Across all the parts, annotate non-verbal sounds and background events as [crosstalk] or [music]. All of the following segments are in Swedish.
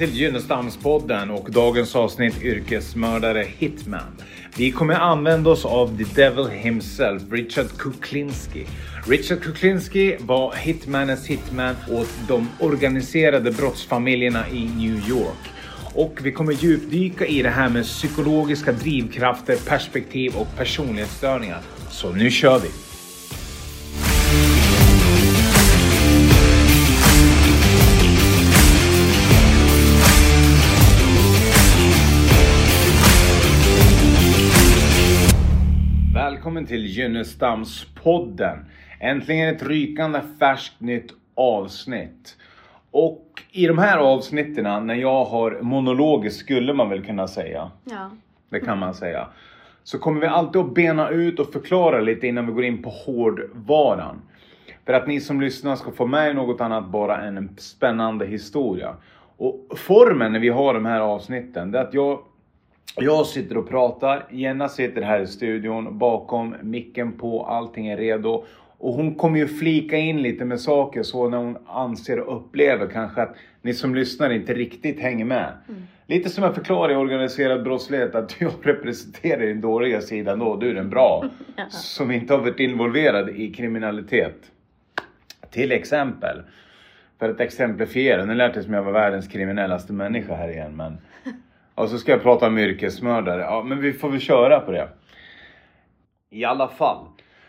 till Gynnestamspodden och dagens avsnitt yrkesmördare Hitman. Vi kommer använda oss av the devil himself, Richard Kuklinski. Richard Kuklinski var hitmanens hitman åt de organiserade brottsfamiljerna i New York. Och vi kommer djupdyka i det här med psykologiska drivkrafter, perspektiv och personlighetsstörningar. Så nu kör vi! Välkommen till Gynnestamspodden. Äntligen ett rykande färskt nytt avsnitt. Och i de här avsnitten när jag har monologer skulle man väl kunna säga. Ja. Det kan man säga. Så kommer vi alltid att bena ut och förklara lite innan vi går in på hårdvaran. För att ni som lyssnar ska få med något annat bara än en spännande historia. Och formen när vi har de här avsnitten, det är att jag jag sitter och pratar, Jenna sitter här i studion bakom micken på, allting är redo. Och hon kommer ju flika in lite med saker så när hon anser och upplever kanske att ni som lyssnar inte riktigt hänger med. Mm. Lite som jag förklarar i organiserad brottslighet att jag [laughs] representerar den dåliga sidan då, du är den bra. [laughs] Som inte har varit involverad i kriminalitet. Till exempel, för att exemplifiera, nu lät det som jag var världens kriminellaste människa här igen men och så ska jag prata om yrkesmördare. Ja, men vi får väl köra på det. I alla fall.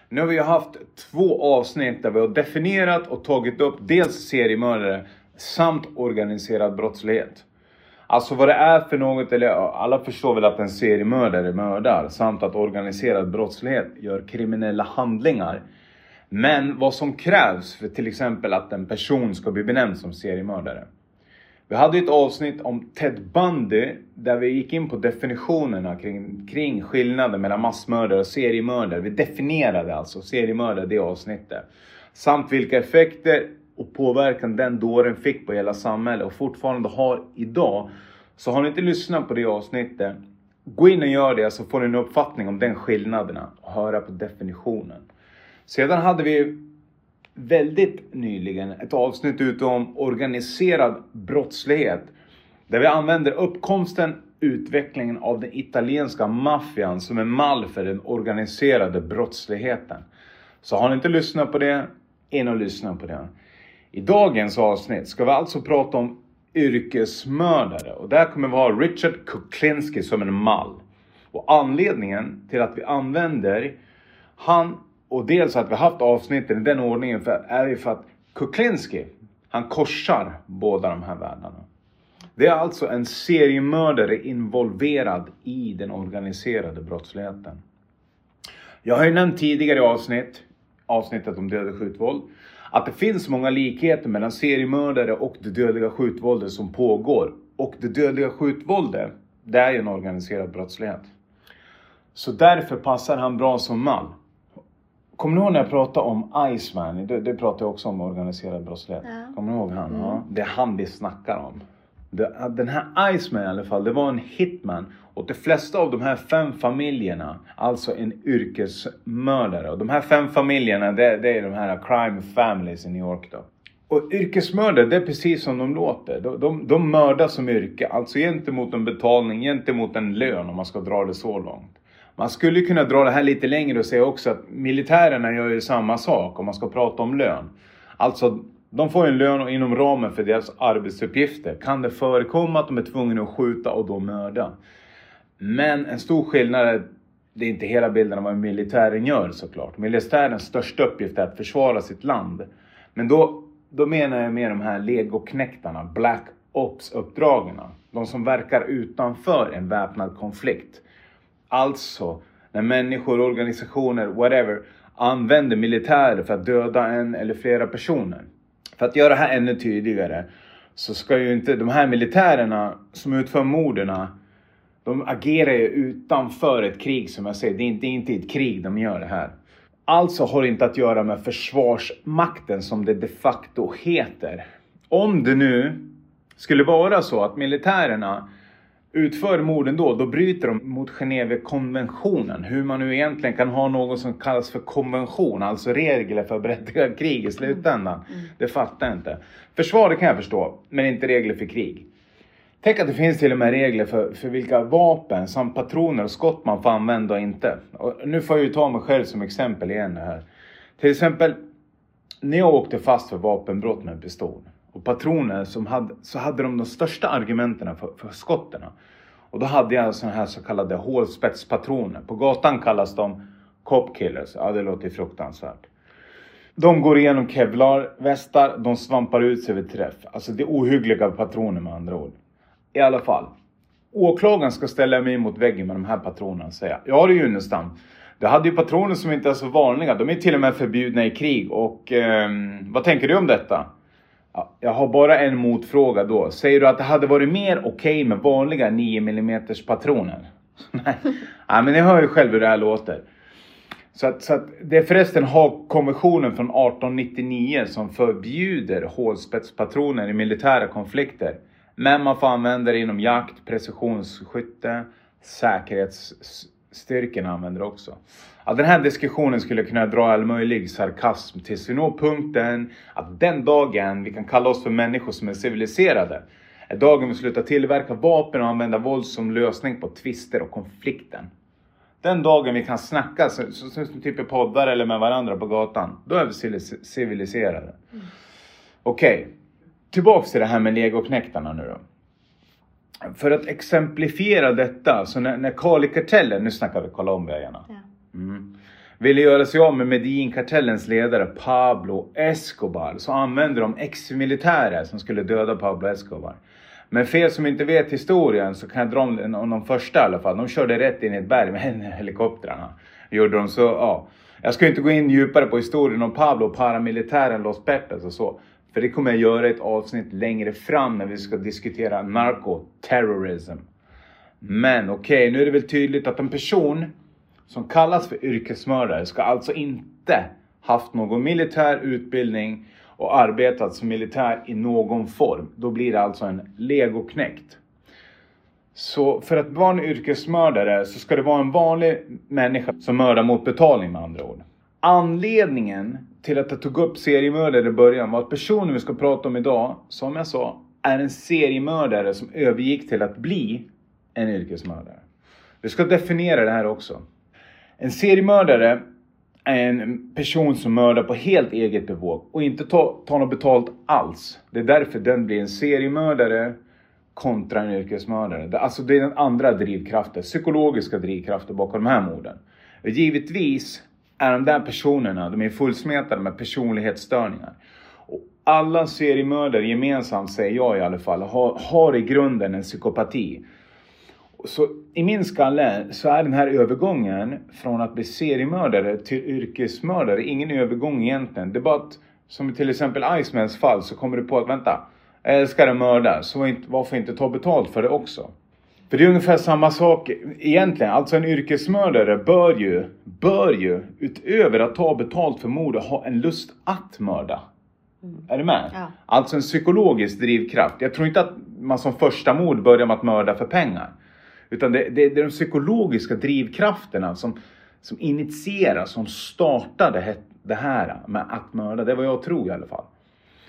Nu har vi ju haft två avsnitt där vi har definierat och tagit upp dels seriemördare samt organiserad brottslighet. Alltså vad det är för något, eller alla förstår väl att en seriemördare mördar samt att organiserad brottslighet gör kriminella handlingar. Men vad som krävs för till exempel att en person ska bli benämnd som seriemördare. Vi hade ett avsnitt om Ted Bundy där vi gick in på definitionerna kring, kring skillnaden mellan massmördare och seriemördare. Vi definierade alltså seriemördare det avsnittet. Samt vilka effekter och påverkan den dåren fick på hela samhället och fortfarande har idag. Så har ni inte lyssnat på det avsnittet, gå in och gör det så får ni en uppfattning om den skillnaderna och höra på definitionen. Sedan hade vi väldigt nyligen ett avsnitt ute om organiserad brottslighet. Där vi använder uppkomsten, utvecklingen av den italienska maffian som en mall för den organiserade brottsligheten. Så har ni inte lyssnat på det, in och lyssna på det. I dagens avsnitt ska vi alltså prata om yrkesmördare och där kommer vi ha Richard Kuklinski som en mall. Och anledningen till att vi använder han och dels att vi haft avsnitten i den ordningen för, är ju för att Kuklinski, han korsar båda de här världarna. Det är alltså en seriemördare involverad i den organiserade brottsligheten. Jag har ju nämnt tidigare i avsnitt, avsnittet om dödligt skjutvåld, att det finns många likheter mellan seriemördare och det dödliga skjutvåldet som pågår. Och det dödliga skjutvåldet, det är ju en organiserad brottslighet. Så därför passar han bra som man. Kommer du ihåg när jag pratade om Iceman? Det, det pratade jag också om organiserad brottslighet. Ja. Kommer du ihåg han? Mm. Ja, det är han vi snackar om. Det, den här Iceman i alla fall, det var en hitman. Och de flesta av de här fem familjerna, alltså en yrkesmördare. Och de här fem familjerna, det, det är de här crime families i New York då. Och yrkesmördare, det är precis som de låter. De, de, de mördar som yrke, alltså gentemot en betalning, gentemot en lön om man ska dra det så långt. Man skulle kunna dra det här lite längre och säga också att militärerna gör ju samma sak om man ska prata om lön. Alltså, de får ju en lön och inom ramen för deras arbetsuppgifter kan det förekomma att de är tvungna att skjuta och då mörda. Men en stor skillnad är det är inte hela bilden av vad militären gör såklart. Militärens största uppgift är att försvara sitt land. Men då, då menar jag med de här legoknektarna, Black Ops-uppdragen. De som verkar utanför en väpnad konflikt. Alltså, när människor, organisationer, whatever, använder militärer för att döda en eller flera personer. För att göra det här ännu tydligare så ska ju inte de här militärerna som utför morden, de agerar ju utanför ett krig som jag säger. Det är inte, inte i ett krig de gör det här. Alltså har det inte att göra med försvarsmakten som det de facto heter. Om det nu skulle vara så att militärerna utför morden då, då bryter de mot Genèvekonventionen. Hur man nu egentligen kan ha något som kallas för konvention, alltså regler för berättigad krig i slutändan. Det fattar jag inte. Försvar det kan jag förstå, men inte regler för krig. Tänk att det finns till och med regler för, för vilka vapen samt patroner och skott man får använda och inte. Och nu får jag ju ta mig själv som exempel igen här. Till exempel när jag åkte fast för vapenbrott med pistol och patroner som hade, så hade de de största argumenten för, för skotten. Och då hade jag sådana här så kallade hålspetspatroner. På gatan kallas de cop killers. Ja, det låter fruktansvärt. De går igenom kevlarvästar, de svampar ut sig vid träff. Alltså det är ohyggliga patroner med andra ord. I alla fall. Åklagaren ska ställa mig mot väggen med de här patronerna och säga Ja du Junestam. Du hade ju patroner som inte är så vanliga. De är till och med förbjudna i krig. Och eh, vad tänker du om detta? Ja, jag har bara en motfråga då. Säger du att det hade varit mer okej okay med vanliga 9 mm patroner? [laughs] Nej, ja, men ni hör ju själv hur det här låter. Så att, så att det är förresten Haagkonventionen från 1899 som förbjuder hålspetspatroner i militära konflikter. Men man får använda det inom jakt, precisionsskytte, säkerhetsstyrkorna använder också. Ja, den här diskussionen skulle kunna dra all möjlig sarkasm tills vi når punkten att den dagen vi kan kalla oss för människor som är civiliserade är dagen vi slutar tillverka vapen och använda våld som lösning på tvister och konflikten. Den dagen vi kan snacka så, så, så, typ i poddar eller med varandra på gatan, då är vi civiliserade. Mm. Okej, okay. tillbaks till det här med legoknektarna nu då. För att exemplifiera detta, så när, när Kali-kartellen, nu snackar vi Colombiaierna. Ja. Mm, ville göra sig av med Medellin-kartellens ledare Pablo Escobar så använde de ex-militärer som skulle döda Pablo Escobar. Men för er som inte vet historien så kan jag dra om, om de första i alla fall. De körde rätt in i ett berg med [laughs] helikoptrarna. Gjorde de så, ja. Jag ska inte gå in djupare på historien om Pablo och paramilitären Los Pepes och så. För det kommer jag göra i ett avsnitt längre fram när vi ska diskutera narkoterrorism. Men okej, okay, nu är det väl tydligt att en person som kallas för yrkesmördare ska alltså inte haft någon militär utbildning och arbetat som militär i någon form. Då blir det alltså en legoknäckt. Så för att vara en yrkesmördare så ska det vara en vanlig människa som mördar mot betalning med andra ord. Anledningen till att jag tog upp seriemördare i början var att personen vi ska prata om idag, som jag sa, är en seriemördare som övergick till att bli en yrkesmördare. Vi ska definiera det här också. En seriemördare är en person som mördar på helt eget bevåg och inte tar, tar något betalt alls. Det är därför den blir en seriemördare kontra en yrkesmördare. Alltså det är den andra drivkraften, psykologiska drivkraften bakom de här morden. Givetvis är de där personerna, de är fullsmetade med personlighetsstörningar. Och alla seriemördare gemensamt, säger jag i alla fall, har, har i grunden en psykopati. Så i min skalle så är den här övergången från att bli seriemördare till yrkesmördare ingen övergång egentligen. Det är bara att, som till exempel Icemans fall, så kommer du på att vänta, jag älskar att mörda, så varför inte ta betalt för det också? För det är ungefär samma sak egentligen. Alltså en yrkesmördare bör ju, bör ju utöver att ta betalt för mord ha en lust att mörda. Mm. Är du med? Ja. Alltså en psykologisk drivkraft. Jag tror inte att man som första mord börjar med att mörda för pengar. Utan det, det, det är de psykologiska drivkrafterna som, som initierar, som startar det här med att mörda. Det är vad jag tror i alla fall.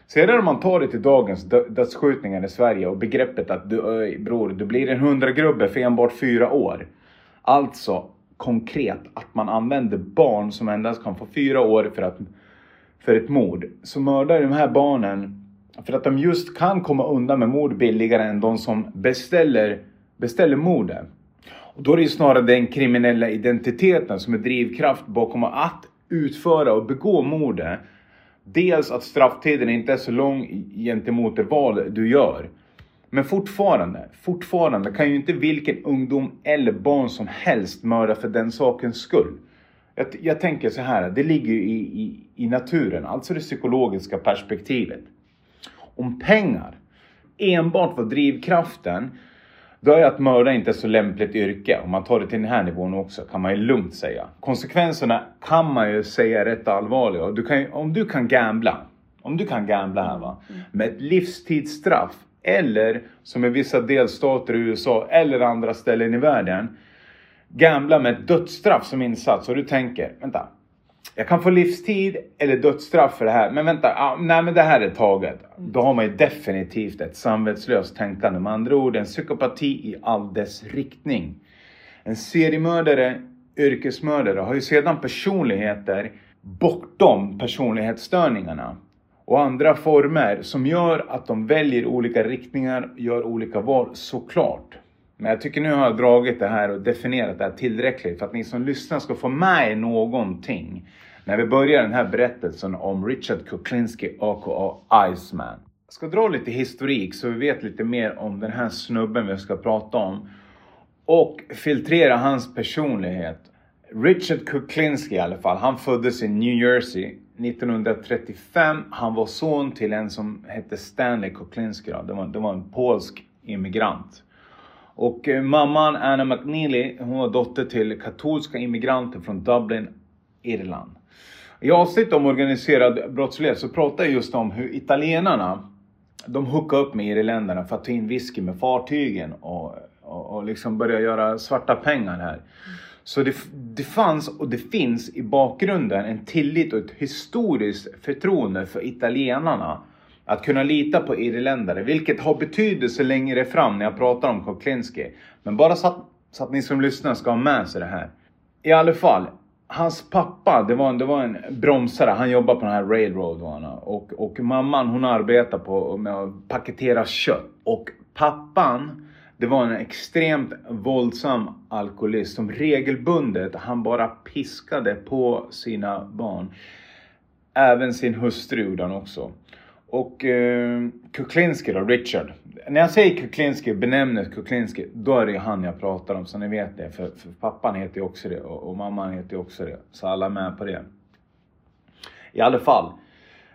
Sedan om man tar det till dagens dödsskjutningar i Sverige och begreppet att du, öj, bror, du blir en hundragrubbe för enbart fyra år. Alltså konkret att man använder barn som endast kan få fyra år för, att, för ett mord. Så mördar de här barnen för att de just kan komma undan med mord billigare än de som beställer beställer mordet. Och då är det ju snarare den kriminella identiteten som är drivkraft bakom att utföra och begå mordet. Dels att strafftiden inte är så lång gentemot det val du gör. Men fortfarande, fortfarande kan ju inte vilken ungdom eller barn som helst mörda för den sakens skull. Jag, jag tänker så här, det ligger i, i, i naturen, alltså det psykologiska perspektivet. Om pengar enbart var drivkraften då är att mörda inte så lämpligt yrke. Om man tar det till den här nivån också kan man ju lugnt säga. Konsekvenserna kan man ju säga är rätt allvarliga. Du kan, om du kan gambla, om du kan gambla här va, mm. med ett livstidsstraff eller som i vissa delstater i USA eller andra ställen i världen gambla med ett dödsstraff som insats och du tänker, vänta, jag kan få livstid eller dödsstraff för det här. Men vänta, ah, nej men det här är taget. Då har man ju definitivt ett samvetslöst tänkande. Med andra ord en psykopati i all dess riktning. En seriemördare, yrkesmördare har ju sedan personligheter bortom personlighetsstörningarna och andra former som gör att de väljer olika riktningar, gör olika val, såklart. Men jag tycker nu har jag dragit det här och definierat det här tillräckligt för att ni som lyssnar ska få med er någonting när vi börjar den här berättelsen om Richard Kuklinski aka Iceman. Jag ska dra lite historik så vi vet lite mer om den här snubben vi ska prata om och filtrera hans personlighet. Richard Kuklinski i alla fall, han föddes i New Jersey 1935. Han var son till en som hette Stanley Kuklinski. Det, var, det var en polsk immigrant. Och eh, mamman Anna McNeely, hon var dotter till katolska immigranter från Dublin, Irland. I avsnitt om organiserad brottslighet så pratar jag just om hur italienarna, de hookade upp med irländarna för att ta in whisky med fartygen och, och, och liksom börja göra svarta pengar här. Så det, det fanns och det finns i bakgrunden en tillit och ett historiskt förtroende för italienarna att kunna lita på irländare, vilket har betydelse längre fram när jag pratar om Koklinski. Men bara så att, så att ni som lyssnar ska ha med sig det här. I alla fall, hans pappa, det var en, det var en bromsare. Han jobbade på den här Railroad och, och mamman hon arbetar på med att paketera kött. Och pappan, det var en extremt våldsam alkoholist som regelbundet, han bara piskade på sina barn. Även sin hustru gjorde han också. Och eh, Kuklinski då, Richard. När jag säger Kuklinski, benämnet Kuklinski, då är det ju han jag pratar om så ni vet det. För, för pappan heter ju också det och, och mamman heter ju också det. Så alla är med på det. I alla fall.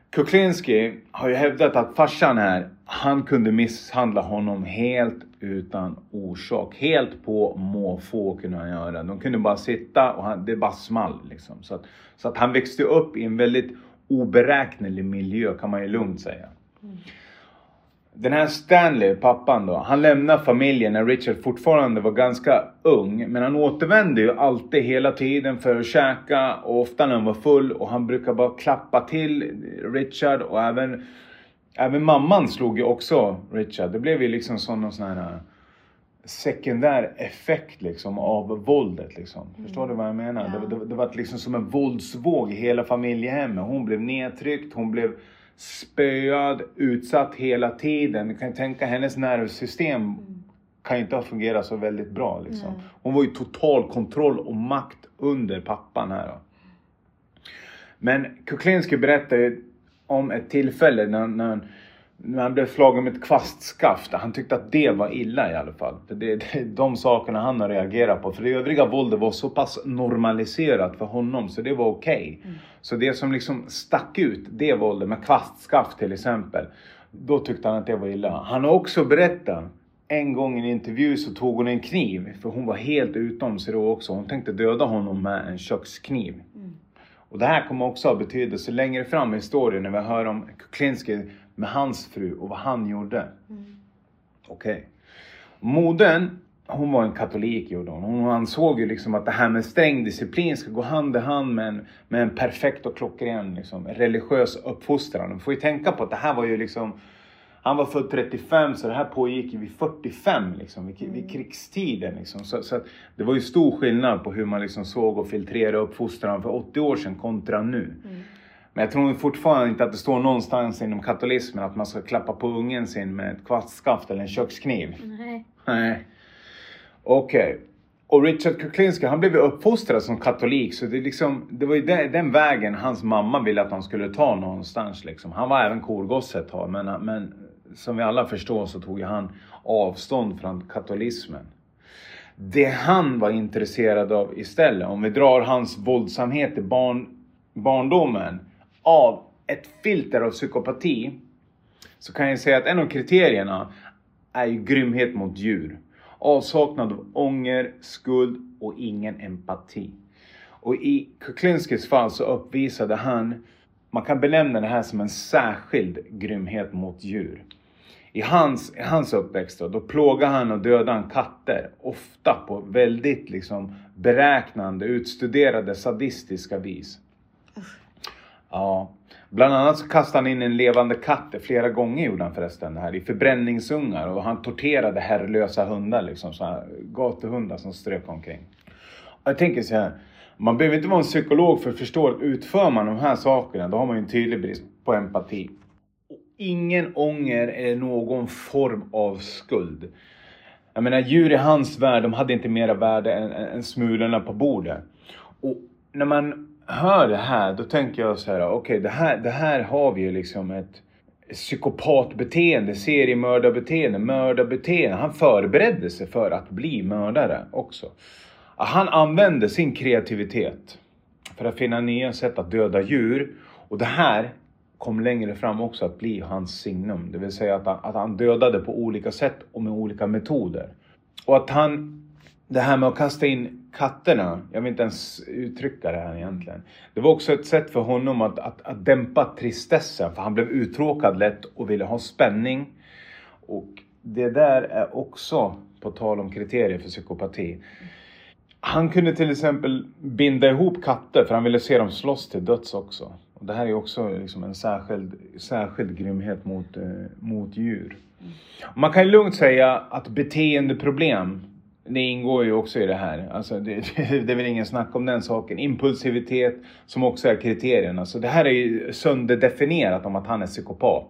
Kuklinski har ju hävdat att farsan här, han kunde misshandla honom helt utan orsak. Helt på måfå kunde han göra. De kunde bara sitta och han, det bara small liksom. Så att, så att han växte upp i en väldigt oberäknelig miljö kan man ju lugnt säga. Mm. Den här Stanley, pappan då, han lämnade familjen när Richard fortfarande var ganska ung. Men han återvände ju alltid hela tiden för att käka och ofta när han var full och han brukar bara klappa till Richard och även, även mamman slog ju också Richard. Det blev ju liksom sån någon sån här sekundär effekt liksom av våldet. Liksom. Mm. Förstår du vad jag menar? Ja. Det, det, det, var liksom som en våldsvåg i hela familjehemmet. Hon blev nedtryckt, hon blev spöad, utsatt hela tiden. Du kan tänka hennes nervsystem mm. kan ju inte ha fungerat så väldigt bra. Liksom. Mm. Hon var ju total kontroll och makt under pappan här. Då. Men Kuklinski berättade om ett tillfälle när, när när han blev slagen med ett kvastskaft. Han tyckte att det var illa i alla fall. Det, det, det är de sakerna han har reagerat på. För det övriga våldet var så pass normaliserat för honom så det var okej. Okay. Mm. Så det som liksom stack ut, det våldet med kvastskaft till exempel. Då tyckte han att det var illa. Han har också berättat en gång i en intervju så tog hon en kniv. För hon var helt utom sig då också. Hon tänkte döda honom med en kökskniv. Mm. Och det här kommer också ha betydelse längre fram i historien när vi hör om Kuklinski med hans fru och vad han gjorde. Mm. Okej. Okay. Modern, hon var en katolik gjorde hon. Hon ansåg ju liksom att det här med sträng disciplin ska gå hand i hand med en, med en perfekt och klockren liksom, religiös uppfostran. Man får ju tänka på att det här var ju liksom han var född 35 så det här pågick vid 45 liksom, vid, vid mm. krigstiden. Liksom. Så, så det var ju stor skillnad på hur man liksom såg och filtrerade uppfostran för 80 år sedan kontra nu. Mm. Men jag tror fortfarande inte att det står någonstans inom katolismen att man ska klappa på ungen sin med ett kvastskaft eller en kökskniv. Nej. Nej. Okej. Okay. Och Richard Kuklinski, han blev ju uppfostrad som katolik så det, liksom, det var ju den, den, vägen hans mamma ville att han skulle ta någonstans. Liksom. Han var även korgosse ett tag men, men som vi alla förstår så tog ju han avstånd från katolismen. Det han var intresserad av istället, om vi drar hans våldsamhet i barn, barndomen av ett filter av psykopati så kan jag säga att en av kriterierna är ju grymhet mot djur. Avsaknad av ånger, skuld och ingen empati. Och i Kuklinskis fall så uppvisade han, man kan benämna det här som en särskild grymhet mot djur. I hans, i hans uppväxt då, då plågade han och dödade han katter. Ofta på väldigt liksom beräknande, utstuderade, sadistiska vis. Ja. Bland annat så kastade han in en levande katt, flera gånger gjorde han förresten det här, i förbränningsungar. Och han torterade herrlösa hundar liksom, så här, gatuhundar som strök omkring. Jag tänker så här, man behöver inte vara en psykolog för att förstå att utför man de här sakerna, då har man ju en tydlig brist på empati. Och ingen ånger eller någon form av skuld. Jag menar djur i hans värld, de hade inte mera värde än, än smulorna på bordet. Och när man hör det här, då tänker jag så här, okej okay, det, här, det här har vi ju liksom ett psykopatbeteende, seriemördarbeteende, mördarbeteende. Han förberedde sig för att bli mördare också. Han använde sin kreativitet för att finna nya sätt att döda djur. Och det här kom längre fram också att bli hans signum. Det vill säga att han, att han dödade på olika sätt och med olika metoder. Och att han, det här med att kasta in katterna, jag vill inte ens uttrycka det här egentligen. Det var också ett sätt för honom att, att, att dämpa tristessen, för han blev uttråkad lätt och ville ha spänning. Och det där är också, på tal om kriterier för psykopati, han kunde till exempel binda ihop katter för han ville se dem slåss till döds också. Och det här är också liksom en särskild, särskild grymhet mot, eh, mot djur. Man kan lugnt säga att beteendeproblem, det ingår ju också i det här. Alltså det, [laughs] det är väl ingen snack om den saken. Impulsivitet som också är kriterierna. Så det här är ju sönderdefinierat om att han är psykopat.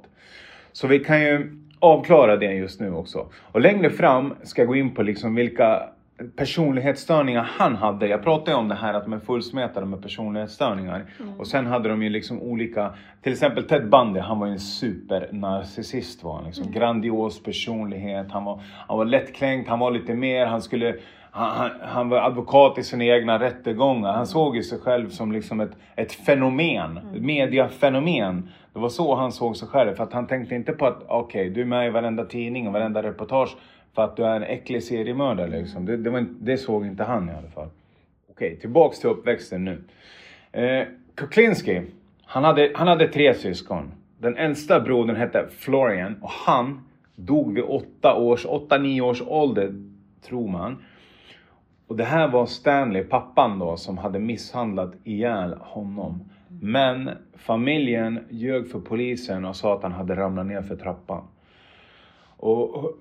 Så vi kan ju avklara det just nu också. Och längre fram ska jag gå in på liksom vilka personlighetsstörningar han hade. Jag pratade om det här att de är fullsmetade med personlighetsstörningar. Mm. Och sen hade de ju liksom olika, till exempel Ted Bundy, han var ju en supernarcissist var han. Liksom. Mm. Grandios personlighet, han var, han var lättkränkt, han var lite mer, han skulle han, han, var advokat i sina egna rättegångar. Han såg ju sig själv som liksom ett, ett fenomen, mm. ett mediafenomen. Det var så han såg sig själv. För att han tänkte inte på att okej, okay, du är med i varenda tidning och varenda reportage för att du är en äcklig seriemördare liksom. Det, det, var, det såg inte han i alla fall. Okej, tillbaks till uppväxten nu. Eh, Kuklinski, han hade, han hade tre syskon. Den äldsta brodern hette Florian och han dog vid 8 års, 8-9 års ålder, tror man. Och det här var Stanley, pappan då, som hade misshandlat ihjäl honom. Men familjen ljög för polisen och sa att han hade ramlat ner för trappan. Och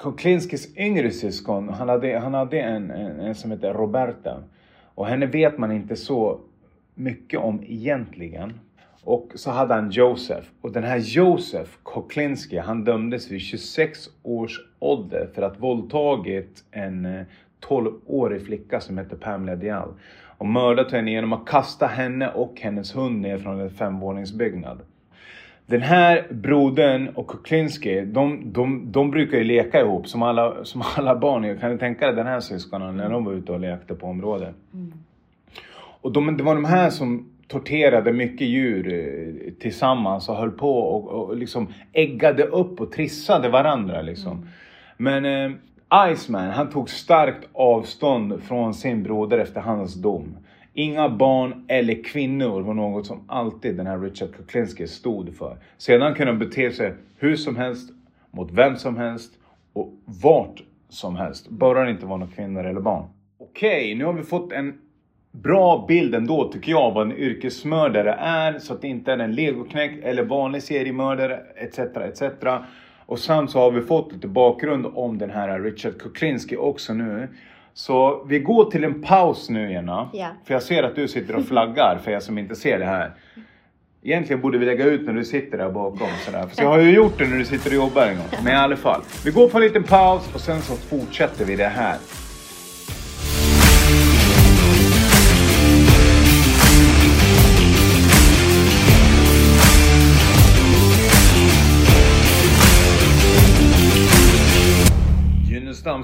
Kuklinskis yngre syskon, han hade, han hade en, en, en som hette Roberta. Och henne vet man inte så mycket om egentligen. Och så hade han Josef. Och den här Josef Koklinski, han dömdes vid 26 års ålder för att våldtagit en eh, 12-årig flicka som hette Pamela Dial. Och mördat henne genom att kasta henne och hennes hund ner från en femvåningsbyggnad. Den här brodern och Kuklinski, de, de, de brukar ju leka ihop som alla, som alla barn. Kan du tänka dig den här syskonen när de var ute och lekte på området? Mm. Och de, det var de här som torterade mycket djur eh, tillsammans och höll på och, och liksom äggade upp och trissade varandra liksom. Mm. Men eh, Iceman, han tog starkt avstånd från sin broder efter hans dom. Inga barn eller kvinnor var något som alltid den här Richard Kuklinski stod för. Sedan kunde han bete sig hur som helst, mot vem som helst och vart som helst. Bara det inte var några kvinnor eller barn. Okej, okay, nu har vi fått en bra bild ändå tycker jag vad en yrkesmördare är. Så att det inte är en legoknäckt eller vanlig seriemördare etc. etc. Och samt så har vi fått lite bakgrund om den här Richard Kuklinski också nu. Så vi går till en paus nu Jenna. Ja. För jag ser att du sitter och flaggar för er som inte ser det här. Egentligen borde vi lägga ut när du sitter där bakom sådär. För jag har ju gjort det när du sitter och jobbar en gång. Men i alla fall. Vi går på en liten paus och sen så fortsätter vi det här.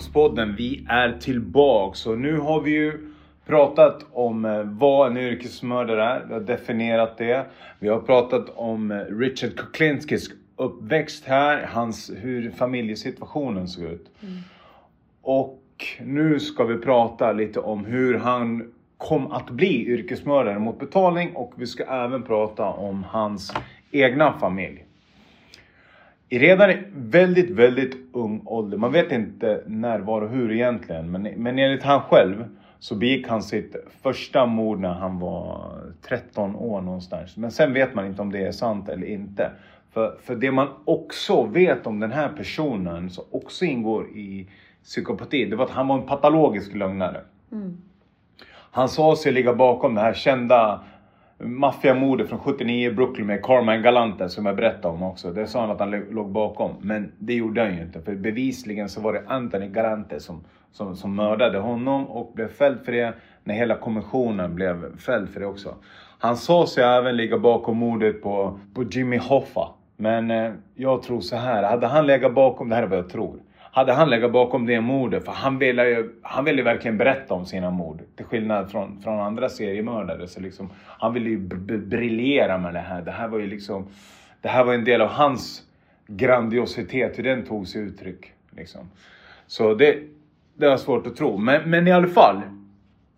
Stamspodden. Vi är tillbaks och nu har vi ju pratat om eh, vad en yrkesmördare är. Vi har definierat det. Vi har pratat om eh, Richard Kuklinskis uppväxt här, hans, hur familjesituationen såg ut. Mm. Och nu ska vi prata lite om hur han kom att bli yrkesmördare mot betalning och vi ska även prata om hans egna familj redan i väldigt, väldigt ung ålder, man vet inte när, var och hur egentligen, men, men enligt han själv så begick han sitt första mord när han var 13 år någonstans. Men sen vet man inte om det är sant eller inte. För, för det man också vet om den här personen, som också ingår i psykopati, det var att han var en patologisk lögnare. Mm. Han sa sig ligga bakom det här kända maffiamordet från 79 i Brooklyn med Carmine Galante som jag berättade om också. Det sa han att han låg bakom. Men det gjorde han ju inte. För bevisligen så var det Anthony Galante som, som, som mördade honom och blev fälld för det. När hela kommissionen blev fälld för det också. Han sa sig även ligga bakom mordet på, på Jimmy Hoffa. Men eh, jag tror så här, hade han legat bakom, det här är vad jag tror. Hade han legat bakom det mordet, för han ville ju han ville verkligen berätta om sina mord. Till skillnad från, från andra seriemördare. Så liksom, han ville ju briljera med det här. Det här var ju liksom, det här var en del av hans grandiositet, hur den tog sig uttryck. Liksom. Så det, det var svårt att tro. Men, men i alla fall,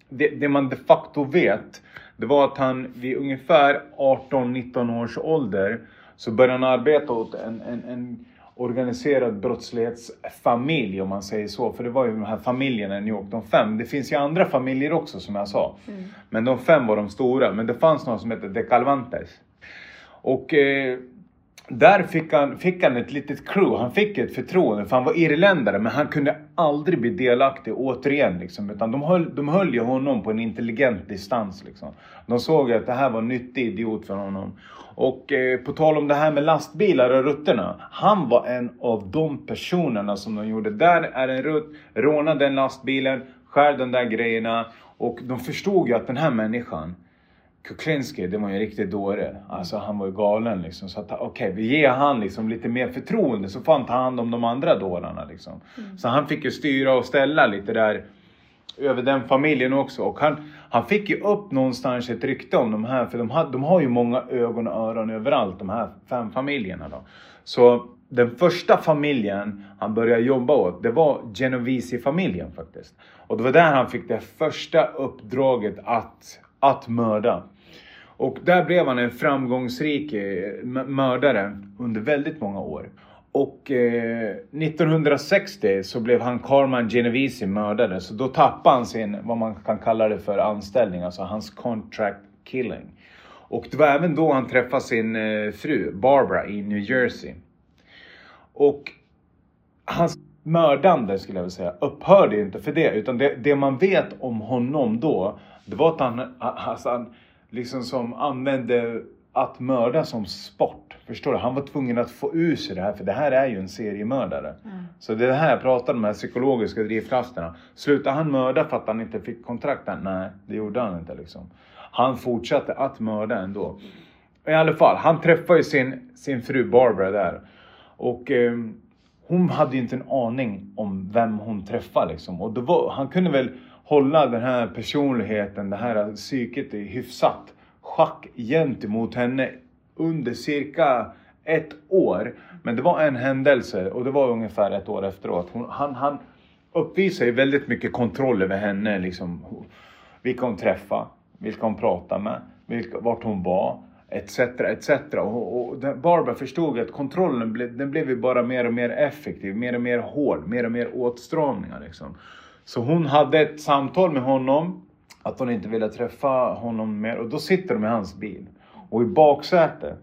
det, det man de facto vet, det var att han vid ungefär 18-19 års ålder så började han arbeta åt en, en, en organiserad brottslighetsfamilj om man säger så. För det var ju de här familjerna i New York, de fem. Det finns ju andra familjer också som jag sa. Mm. Men de fem var de stora. Men det fanns någon som hette De Calvantes. Och eh, där fick han, fick han ett litet crew, han fick ett förtroende för han var irländare men han kunde aldrig bli delaktig återigen. Liksom, utan de höll, de höll ju honom på en intelligent distans. Liksom. De såg att det här var en nyttig idiot för honom. Och eh, på tal om det här med lastbilar och rutterna. Han var en av de personerna som de gjorde. Där är en rutt, råna den lastbilen, skär de där grejerna. Och de förstod ju att den här människan Kuklinski, det var ju en riktig dåre. Alltså han var ju galen liksom. Så att okej, okay, vi ger han liksom lite mer förtroende så får han ta hand om de andra dårarna liksom. Mm. Så han fick ju styra och ställa lite där över den familjen också. Och han, han fick ju upp någonstans ett rykte om de här, för de har, de har ju många ögon och öron överallt, de här fem familjerna då. Så den första familjen han började jobba åt, det var Genovese-familjen faktiskt. Och det var där han fick det första uppdraget att, att mörda. Och där blev han en framgångsrik eh, mördare under väldigt många år. Och eh, 1960 så blev han Carman Genovese mördare. Så då tappade han sin, vad man kan kalla det för, anställning. Alltså hans contract killing. Och det var även då han träffade sin eh, fru Barbara i New Jersey. Och hans mördande skulle jag vilja säga upphörde inte för det. Utan det, det man vet om honom då, det var att han, alltså han liksom som använde att mörda som sport. Förstår du? Han var tvungen att få ur sig det här för det här är ju en seriemördare. Mm. Så det är det här jag pratar om, de här psykologiska drivkrafterna. Slutade han mörda för att han inte fick kontrakten? Nej, det gjorde han inte liksom. Han fortsatte att mörda ändå. I alla fall, han träffade ju sin, sin fru Barbara där. Och eh, hon hade ju inte en aning om vem hon träffade liksom. Och var, han kunde väl hålla den här personligheten, det här psyket i hyfsat schack gentemot henne under cirka ett år. Men det var en händelse och det var ungefär ett år efteråt. Hon, han, han ju väldigt mycket kontroll över henne. Liksom, vilka hon träffade, vilka hon pratade med, vilka, vart hon var. Etc, etc. Och, och Barbara förstod att kontrollen ble, den blev ju bara mer och mer effektiv, mer och mer hård, mer och mer åtstramningar. Liksom. Så hon hade ett samtal med honom att hon inte ville träffa honom mer. Och då sitter de i hans bil. Och i baksätet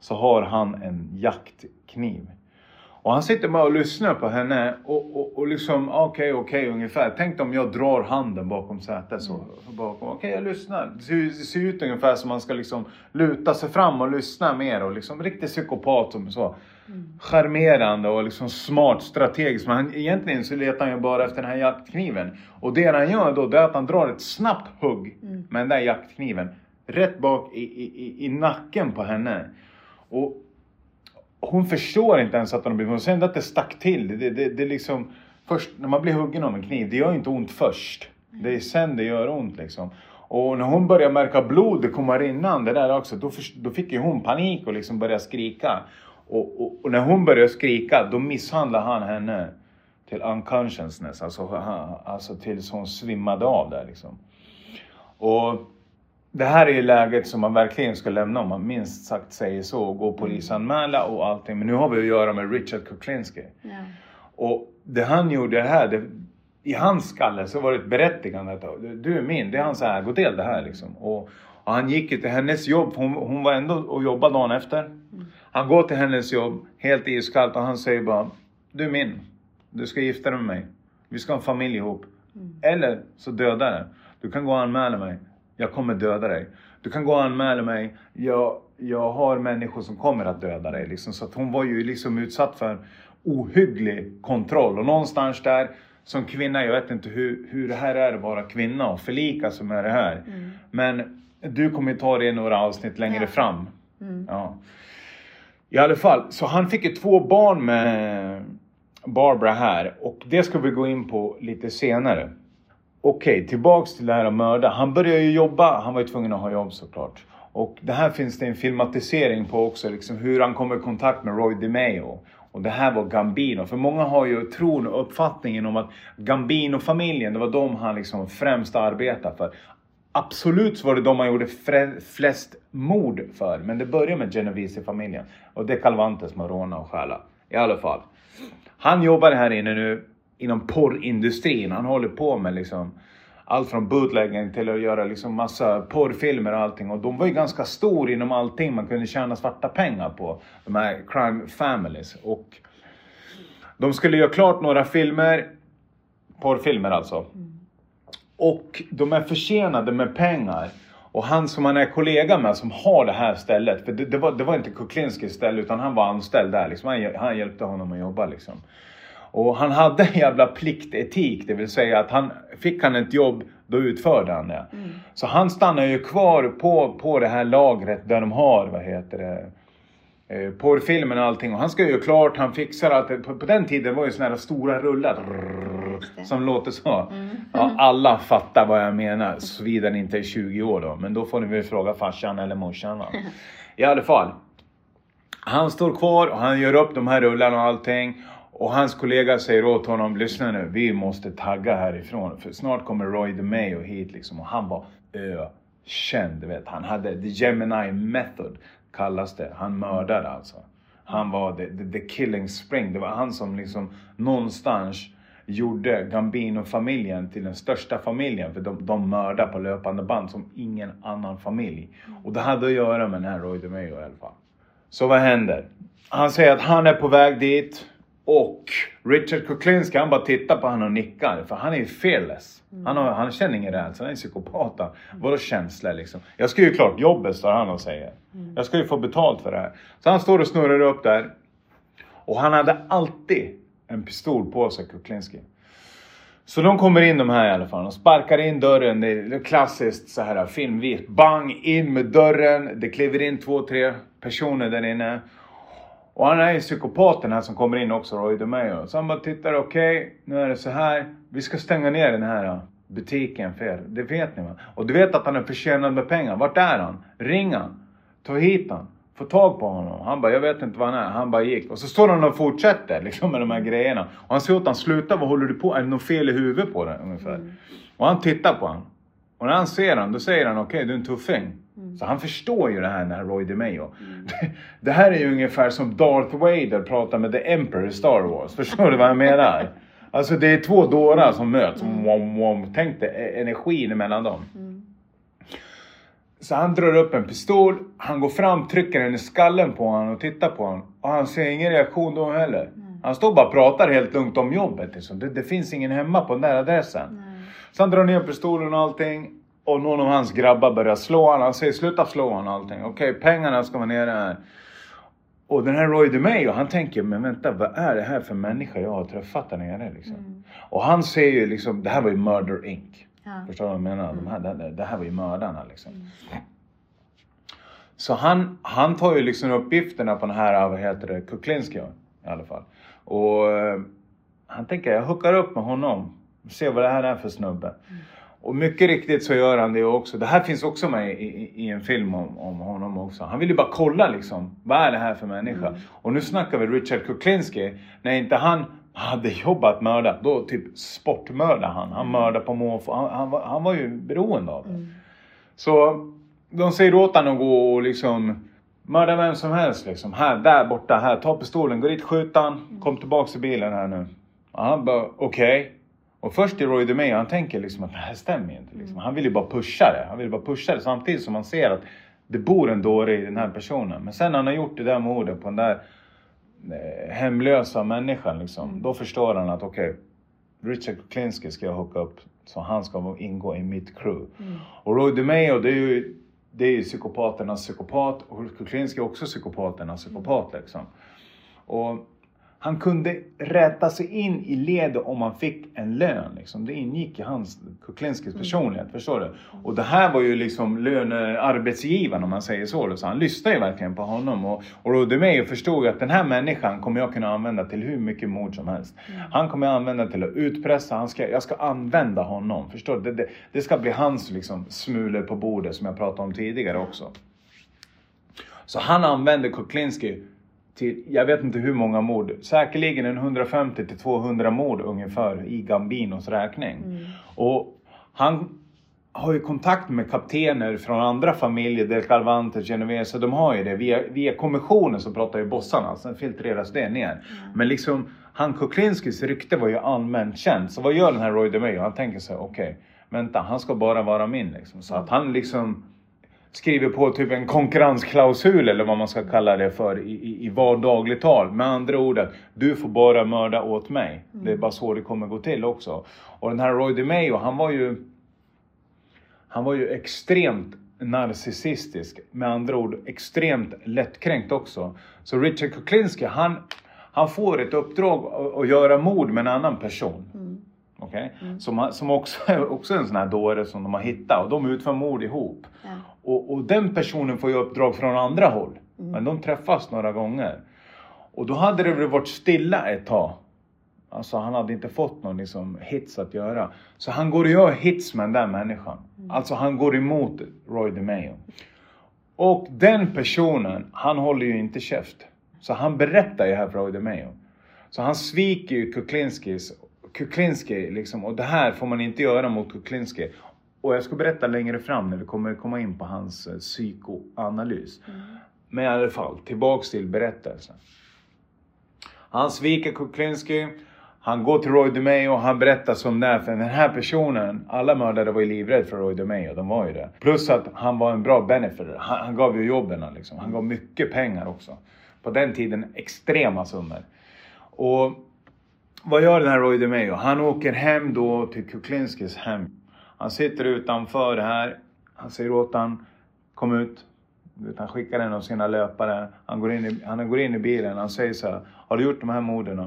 så har han en jaktkniv. Och han sitter bara och lyssnar på henne och, och, och liksom okej, okay, okej okay, ungefär. Tänk om jag drar handen bakom sätet så. Okej, okay, jag lyssnar. Det ser, det ser, ut ungefär som man ska liksom luta sig fram och lyssna mer och liksom riktigt psykopat som så. Mm. Charmerande och liksom smart, strategiskt. Men han, egentligen så letar han ju bara efter den här jaktkniven. Och det han gör då, det är att han drar ett snabbt hugg mm. med den där jaktkniven. Rätt bak i, i, i nacken på henne. Och hon förstår inte ens att hon har blivit huggen. Sen att det stack till. Det, det, det, liksom, först när man blir huggen av en kniv, det gör inte ont först. Det är sen det gör ont liksom. Och när hon börjar märka blodet komma rinnande där också, då, då fick ju hon panik och liksom började skrika. Och, och, och, när hon började skrika, då misshandlade han henne till unconsciousness, alltså, alltså tills hon svimmade av där liksom. Och det här är ju läget som man verkligen ska lämna om man minst sagt säger så och gå polisanmäla och allting. Men nu har vi att göra med Richard Kuklinski. Ja. Och det han gjorde här, det, i hans skalle så var det ett berättigande att du är min, det är hans ägodel det här liksom. Och, och han gick ju till hennes jobb, hon, hon var ändå och jobbade dagen efter. Han går till hennes jobb helt iskallt och han säger bara Du är min. Du ska gifta dig med mig. Vi ska ha en familj ihop. Mm. Eller så dödar jag Du kan gå och anmäla mig. Jag kommer döda dig. Du kan gå och anmäla mig. Jag, jag har människor som kommer att döda dig. Liksom. Så hon var ju liksom utsatt för ohygglig kontroll. Och någonstans där som kvinna, jag vet inte hur, hur det här är att vara kvinna och förlika sig med det här. Mm. Men du kommer ta det i några avsnitt längre ja. fram. Mm. Ja. I alla fall, så han fick ju två barn med Barbara här och det ska vi gå in på lite senare. Okej, okay, tillbaks till det här att mörda. Han började ju jobba, han var ju tvungen att ha jobb såklart. Och det här finns det en filmatisering på också, liksom hur han kommer i kontakt med Roy DeMeo. Och det här var Gambino. För många har ju tron och uppfattningen om att Gambino-familjen, det var de han liksom främst arbetade för. Absolut så var det de man gjorde flest mord för. Men det började med Genovese-familjen. Och det är Calvantes med råna och stjäla. I alla fall. Han jobbar här inne nu inom porrindustrin. Han håller på med liksom allt från bootlegging till att göra liksom massa porrfilmer och allting. Och de var ju ganska stor inom allting man kunde tjäna svarta pengar på. De här crime families. Och de skulle göra klart några filmer, porrfilmer alltså. Mm. Och de är försenade med pengar. Och han som han är kollega med som har det här stället, för det, det var, det var inte Kuklinskis ställe utan han var anställd där liksom. Han, han hjälpte honom att jobba liksom. Och han hade en jävla pliktetik, det vill säga att han fick han ett jobb, då utförde han det. Mm. Så han stannar ju kvar på, på det här lagret där de har, vad heter det, porrfilmen och allting. Och han ska ju klart, han fixar allt. På, på den tiden var ju såna här stora rullar som låter så. Mm. Ja, alla fattar vad jag menar, såvida ni inte är 20 år då. Men då får ni väl fråga farsan eller morsan va. [laughs] I alla fall. Han står kvar och han gör upp de här rullarna och allting. Och hans kollega säger åt honom, lyssna nu, vi måste tagga härifrån. För snart kommer Roy DeMeo hit liksom. Och han var ökänd, du vet. Han hade the Gemini method, kallas det. Han mördade alltså. Han var the, the, the killing spring. Det var han som liksom någonstans gjorde Gambino-familjen till den största familjen. För de, de mördar på löpande band som ingen annan familj. Och det hade att göra med den här Roy DeMeo i alla fall. Så vad händer? Han säger att han är på väg dit. Och Richard Kuklinski han bara tittar på honom och nickar. För han är ju fearless. Mm. Han, har, han känner ingen rädsla, han är psykopat. Mm. Vadå känslor liksom? Jag ska ju klart jobbet står han och säger. Mm. Jag ska ju få betalt för det här. Så han står och snurrar upp där. Och han hade alltid en pistol på sig, Kuklinski. Så de kommer in de här i alla fall. De sparkar in dörren. Det är klassiskt så här filmvis. Bang! In med dörren. Det kliver in två, tre personer där inne. Och han är ju psykopaten här som kommer in också, Roy DeMeo. Så han bara tittar, okej, okay, nu är det så här. Vi ska stänga ner den här butiken för er. Det vet ni va? Och du vet att han är förtjänad med pengar. Vart är han? Ring han. Ta hit han. Få tag på honom. Han bara, jag vet inte var han är. Han bara gick. Och så står han och fortsätter [laughs] liksom med de här grejerna. Och han säger åt honom, sluta, vad håller du på Är det något fel i huvudet på dig? Ungefär. Mm. Och han tittar på honom. Och när han ser honom, då säger han, okej, okay, du är en tuffing. Mm. Så han förstår ju det här, den här Roy DeMeo. Mm. Det, [laughs] det, här är ju ungefär som Darth Vader pratar med The Emperor i Star Wars. Förstår du vad jag menar? [laughs] Alltså det är två dårar som möts. Mm. Wom, wom. Tänk dig e- energin mellan dem. Mm. Så han drar upp en pistol, han går fram, trycker den i skallen på honom och tittar på honom. Och han ser ingen reaktion då heller. Mm. Han står bara och pratar helt lugnt om jobbet. Liksom. Det, det, finns ingen hemma på den där adressen. Så han drar ner pistolen och allting. Och någon av hans grabbar börjar slå honom. Han säger sluta slå honom och allting. Okej, okay, pengarna ska vara nere här. Och den här Roy DeMeo, han tänker, men vänta, vad är det här för människa jag har träffat där nere liksom? Mm. Och han ser ju liksom, det här var ju Murder Inc. Ja. Förstår du vad jag menar? Mm. De här, det, det, här var ju mördarna liksom. Mm. Så han, han tar ju liksom uppgifterna på den här, vad heter det, Kuklinski i alla fall. Och uh, han tänker, jag hookar upp med honom. Se vad det här är för snubbe. Mm. Och mycket riktigt så gör han det också. Det här finns också med i, i, i en film om, om, honom också. Han vill ju bara kolla liksom. Vad är det här för människa? Mm. Och nu snackar vi Richard Kuklinski. När inte han hade jobbat mörda, då typ sportmördade han. Han mm. mördade på måfå. Han, han, var, han var ju beroende av det. Mm. Så de säger åt honom att gå och liksom mörda vem som helst liksom. Här, där borta, här. Ta pistolen, gå dit, skjut han. Mm. Kom tillbaks till bilen här nu. Och han bara okej. Okay. Och först är Roy DeMeo, han tänker liksom att det här stämmer inte. Liksom. Han vill ju bara pusha det. Han vill bara pusha det samtidigt som han ser att det bor en dåre i den här personen. Men sen när han har gjort det där mordet på den där eh, hemlösa människan liksom. Då förstår han att okej, okay, Richard Kuklinski ska jag hooka upp så han ska ingå i mitt crew. Mm. Och Roy DeMeo det är ju det är ju psykopaternas psykopat och Kuklinski är också psykopaternas psykopat liksom. Och han kunde rätta sig in i ledet om han fick en lön. Liksom. Det ingick i hans, Kuklinskis mm. personlighet, mm. förstår du? Och det här var ju liksom lönearbetsgivaren om man säger så. Så han lyssnade ju verkligen på honom. Och, och Rodemey förstod ju att den här människan kommer jag kunna använda till hur mycket mord som helst. Mm. Han kommer jag använda till att utpressa, han ska, jag ska använda honom. Förstår du? Det, det, det ska bli hans liksom, smulor på bordet som jag pratade om tidigare också. Så han använde Kuklinski till, jag vet inte hur många mord, säkerligen en 150 till 200 mord ungefär i Gambinos räkning. Mm. Och han har ju kontakt med kaptener från andra familjer, Del Calvante, Genovese, de har ju det. Via, via kommissionen så pratar ju bossarna, sen filtreras det ner. Mm. Men liksom, han Kuklinskis rykte var ju allmänt känt. Så vad gör den här Roy DeMeo? Han tänker sig, okej, okay, vänta, han ska bara vara min liksom. Så att han liksom skriver på typ en konkurrensklausul eller vad man ska kalla det för i, i, i vardagligt tal. Med andra ord att du får bara mörda åt mig. Mm. Det är bara så det kommer gå till också. Och den här Roy DeMeo, han var ju han var ju extremt narcissistisk. Med andra ord extremt lättkränkt också. Så Richard Kuklinski, han, han får ett uppdrag att, att göra mord med en annan person. Mm. Okay? Mm. Som, som också, [laughs] också är en sån här dåre som de har hittat och de utför mord ihop. Ja. Och, och, den personen får ju uppdrag från andra håll. Mm. Men de träffas några gånger. Och då hade det väl varit stilla ett tag. Alltså han hade inte fått någon liksom, hits att göra. Så han går och gör hits med den där människan. Mm. Alltså han går emot Roy DeMeo. Och den personen, han håller ju inte käft. Så han berättar ju här för Roy DeMeo. Så han sviker ju Kuklinskis Kuklinski liksom, och det här får man inte göra mot Kuklinski. Och jag ska berätta längre fram när vi kommer komma in på hans eh, psykoanalys. Mm. Men i alla fall, tillbaks till berättelsen. Han sviker Kuklinski. Han går till Roy DeMeo och han berättar som det är för den här personen, alla mördare var ju livrädda för Roy DeMeo, de var ju det. Plus att han var en bra benefiter, han, han gav ju jobben liksom. Han gav mycket pengar också. På den tiden extrema summor. Och vad gör den här Roy DeMeo? Han åker hem då till Kuklinskis hem. Han sitter utanför här. Han säger åt han, kom ut. Han skickar en av sina löpare. Han går in i, han går in i bilen. Han säger så här, har du gjort de här morden?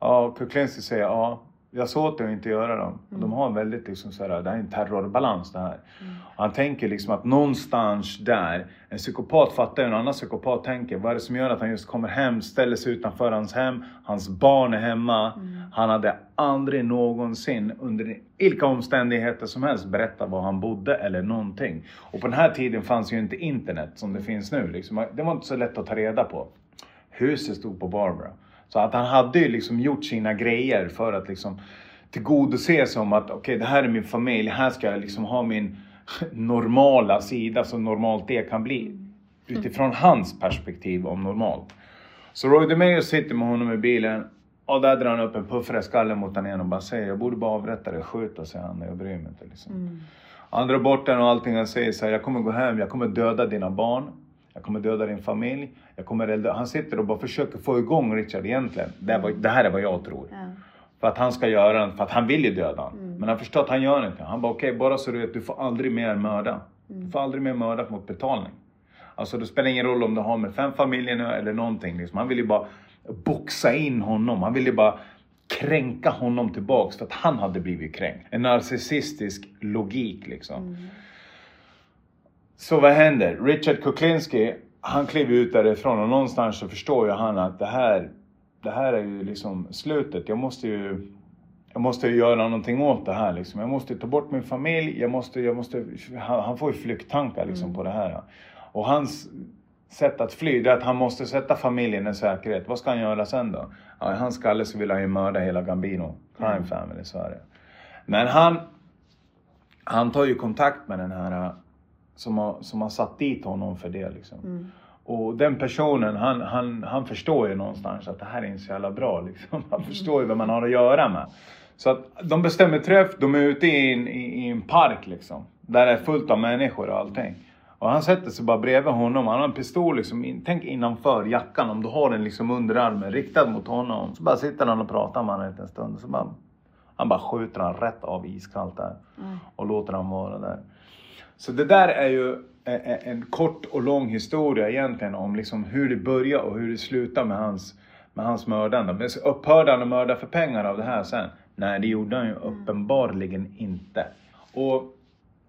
Ja, Kuklinski säger ja jag sa åt dig att inte göra dem. Mm. De har väldigt liksom sådär, det här är en terrorbalans det här. Mm. Han tänker liksom att någonstans där, en psykopat fattar en annan psykopat tänker. Vad är det som gör att han just kommer hem, ställer sig utanför hans hem, hans barn är hemma. Mm. Han hade aldrig någonsin under vilka omständigheter som helst berättat var han bodde eller någonting. Och på den här tiden fanns ju inte internet som det finns nu. Liksom. Det var inte så lätt att ta reda på. Huset stod på Barbara. Så att han hade ju liksom gjort sina grejer för att liksom tillgodose som att okej, okay, det här är min familj, här ska jag liksom ha min normala sida så normalt det kan bli. Utifrån mm. hans perspektiv om normalt. Så Roy DeMeo sitter med honom i bilen och där drar han upp en puffra skallen mot honom igen och bara säger jag borde bara avrätta dig, skjuta säger han, jag bryr mig inte liksom. Mm. Han drar bort den och allting han säger så här, jag kommer gå hem, jag kommer döda dina barn. Jag kommer döda din familj. Jag kommer elda. Han sitter och bara försöker få igång Richard egentligen. Det, var, det här är vad jag tror. Ja. För att han ska göra den, för att han vill ju döda honom. Mm. Men han förstår att han gör inte. Han bara okej, okay, bara så du vet, du får aldrig mer mörda. Mm. Du får aldrig mer mörda mot betalning. Alltså det spelar ingen roll om du har med fem familjer nu eller någonting. Liksom. Han vill ju bara boxa in honom. Han vill ju bara kränka honom tillbaks för att han hade blivit kränkt. En narcissistisk logik liksom. Mm. Så vad händer? Richard Kuklinski, han kliver ut därifrån och någonstans så förstår ju han att det här, det här är ju liksom slutet. Jag måste ju, jag måste ju göra någonting åt det här liksom. Jag måste ta bort min familj, jag måste, jag måste, han, han får ju flykttankar liksom mm. på det här. Och hans sätt att fly, det är att han måste sätta familjen i säkerhet. Vad ska han göra sen då? Ja, I hans skalle så vill han ju mörda hela Gambino, Crime mm. Family i Sverige. Men han, han tar ju kontakt med den här som har, som har satt dit honom för det. Liksom. Mm. Och den personen, han, han, han förstår ju någonstans att det här är inte så jävla bra. [laughs] Liksom. Han förstår ju vad man har att göra med. Så att de bestämmer träff, de är ute i en, i, i en park liksom. Där det är fullt av människor och allting. Och han sätter sig bara bredvid honom. Han har en pistol liksom, in, tänk innanför jackan. Om du har den liksom under armen riktad mot honom. Så bara sitter han och pratar med honom en stund. Så bara, han bara skjuter han rätt av iskallt där. Mm. Och låter han vara där. Så det där är ju en, en kort och lång historia egentligen om liksom hur det börjar och hur det slutar med hans, med hans mördande. Men upphörde han att mörda för pengar av det här sen? Nej, det gjorde han ju uppenbarligen inte. Och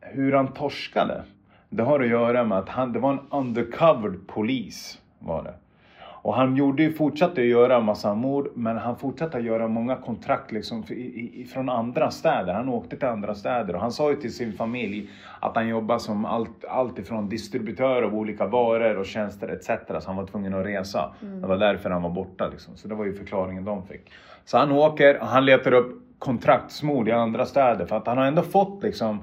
hur han torskade, det har att göra med att han, det var en undercover polis. Var det. Och han gjorde ju, fortsatte att göra en massa mord, men han fortsatte att göra många kontrakt liksom i, i, från andra städer. Han åkte till andra städer och han sa ju till sin familj att han jobbade som allt, allt ifrån distributör av olika varor och tjänster etc. Så han var tvungen att resa. Det var därför han var borta liksom. Så det var ju förklaringen de fick. Så han åker och han letar upp kontraktsmord i andra städer för att han har ändå fått liksom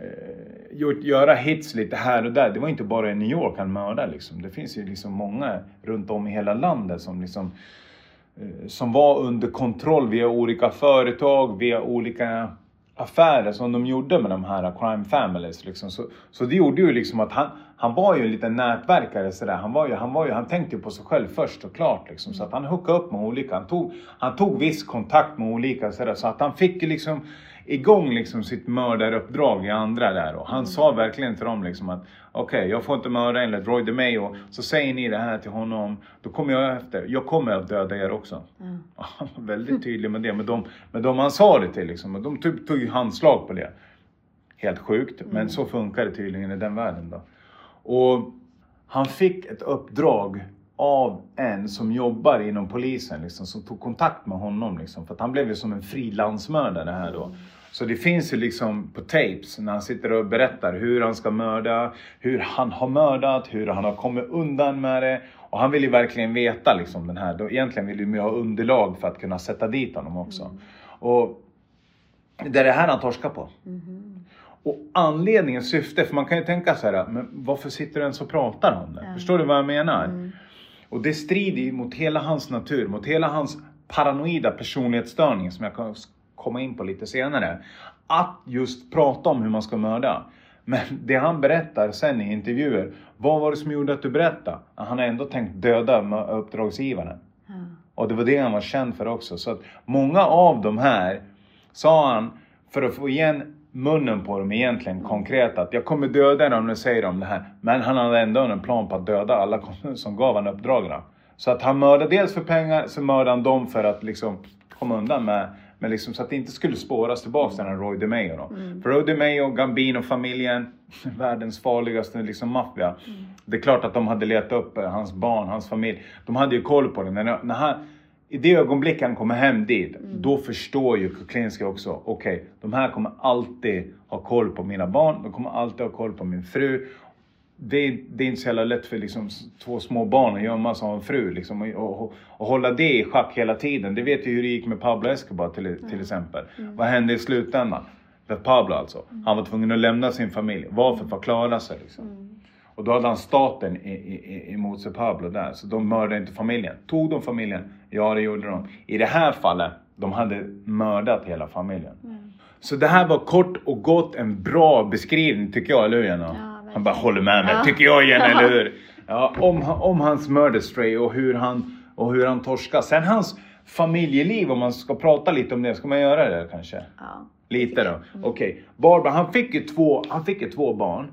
Eh, gjort, göra hits lite här och där. Det var inte bara i New York han mördade liksom. Det finns ju liksom många runt om i hela landet som liksom eh, som var under kontroll via olika företag, via olika affärer som de gjorde med de här crime families. Liksom. Så, så det gjorde ju liksom att han, han var ju en liten nätverkare sådär. Han, var ju, han, var ju, han tänkte ju på sig själv först såklart. Liksom. Så att han hookade upp med olika. Han tog, han tog viss kontakt med olika sådär. Så att han fick ju liksom igång liksom sitt mördaruppdrag i andra där. Och han sa verkligen till dem liksom att okej, okay, jag får inte mörda enligt Roy DeMayo. Så säger ni det här till honom, då kommer jag efter. Jag kommer att döda er också. Mm. Han var väldigt tydlig med det. Men de, med de han sa det till liksom. Och de typ tog handslag på det. Helt sjukt, Mm. men så funkar det tydligen i den världen då. Och han fick ett uppdrag av en som jobbar inom polisen, liksom, som tog kontakt med honom. Liksom, för att han blev ju som en frilansmördare här då. Så det finns ju liksom på tapes när han sitter och berättar hur han ska mörda, hur han har mördat, hur han har kommit undan med det. Och han vill ju verkligen veta liksom den här, då, egentligen vill ju ha underlag för att kunna sätta dit honom också. Och det är det här han torskar på. Mhm. Och anledningen, syfte, för man kan ju tänka så här, men varför sitter du ens och pratar om det? Ja. Förstår du vad jag menar? Mm. Och det strider ju mot hela hans natur, mot hela hans paranoida personlighetsstörning som jag komma in på lite senare. Att just prata om hur man ska mörda. Men det han berättar sen i intervjuer, vad var det som gjorde att du berättade? Han har ändå tänkt döda uppdragsgivaren. Ja. Och det var det han var känd för också. Så att många av de här sa han för att få igen munnen på dem egentligen konkret att jag kommer döda dem om du säger om det här. Men han hade ändå en plan på att döda alla [laughs] som gav han uppdragen. Så att han mördade dels för pengar, så mördade han dem för att liksom komma undan med, med liksom, så att det inte skulle spåras tillbaks till den här Roy DeMayo då. För Roy DeMayo, Gambino-familjen, [laughs] världens farligaste liksom maffia. Det är klart att de hade letat upp eh, hans barn, hans familj. De hade ju koll på det. När, när han, i det ögonblick han kommer hem dit, då förstår ju Kuklinski också, okej, de här kommer alltid ha koll på mina barn, de kommer alltid ha koll på min fru. Det är, det är inte så jävla lätt för liksom, två små barn att gömma sig av en fru liksom, och, och, och hålla det i schack hela tiden. Det vet vi hur det gick med Pablo Escobar till, till exempel. Vad hände i slutändan? För Pablo alltså. Han var tvungen att lämna sin familj. Varför? För att klara sig. Liksom. Och då hade han staten i, i, i- emot sig Pablo där. Så de mördade inte familjen. Tog de familjen? Ja, det gjorde de. I det här fallet, de hade mördat hela familjen. Så det här var kort och gott en bra beskrivning tycker jag, eller hur Jenna? Han bara håller med mig, Ja. tycker jag igen, eller hur? [laughs] Ja, om, om hans murder stray och hur han, och hur han torskar. Sen hans familjeliv, om man ska prata lite om det, ska man göra det kanske? Ja. Lite då. Okej. Barbara, han fick ju två, han fick ju två barn.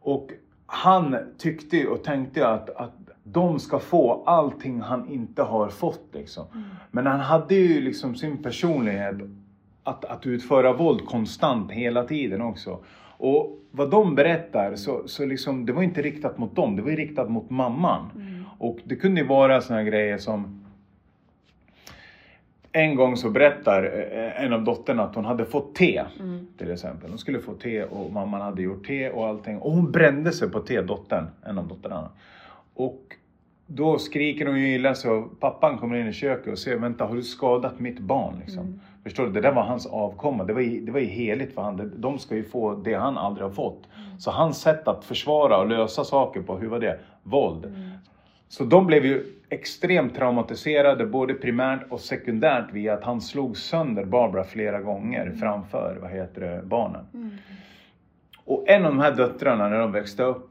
Och han tyckte och tänkte att, att de ska få allting han inte har fått liksom. Men han hade ju liksom sin personlighet att, att utföra våld konstant hela tiden också. Och vad de berättar så, så liksom, det var inte riktat mot dem, det var riktat mot mamman. Och det kunde ju vara såna här grejer som en gång så berättar eh, en av dotterna att hon hade fått te. Till exempel. Hon skulle få te och mamman hade gjort te och allting. Och hon brände sig på te, dottern. En av dottrarna. Och då skriker hon ju illa så pappan kommer in i köket och säger vänta har du skadat mitt barn? Liksom. Förstår du? Det där var hans avkomma. Det var ju, det var ju heligt för han. De ska ju få det han aldrig har fått. Så hans sätt att försvara och lösa saker på, hur var det? Våld. Så de blev ju extremt traumatiserade både primärt och sekundärt via att han slog sönder Barbara flera gånger framför vad heter det, barnen. Mm. Och en av de här döttrarna när de växte upp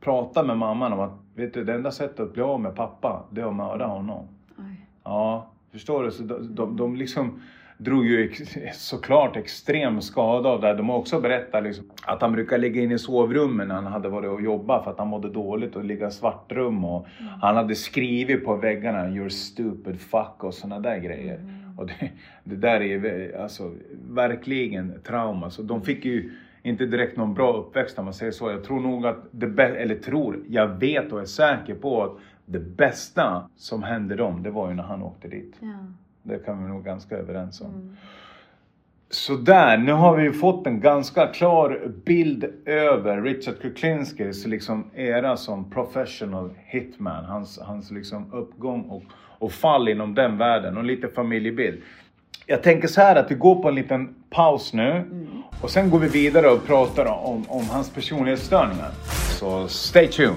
pratade med mamman om att vet du, det enda sättet att bli av med pappa, det är att mörda honom. Oj. Ja, förstår du? Så de, de, de liksom drog ju ex, såklart extrem skada av det här. De har också berättat liksom, att han brukar ligga inne i sovrummen när han hade varit och jobbat för att han mådde dåligt och ligga i svartrum och han hade skrivit på väggarna “You're stupid fuck” och sådana där grejer. Och det, det där är alltså verkligen trauma. Så de fick ju inte direkt någon bra uppväxt om man säger så. Jag tror nog att det eller tror, jag vet och är säker på att det bästa som hände dem, det var ju när han åkte dit. Ja. Det kan vi nog ganska överens om. Mm. Så där, nu har vi ju fått en ganska klar bild över Richard Kuklinskis liksom era som professional hitman. Hans, hans liksom uppgång och, och fall inom den världen och lite familjebild. Jag tänker så här att vi går på en liten paus nu och sen går vi vidare och pratar om, om hans personlighetsstörningar. Så stay tuned!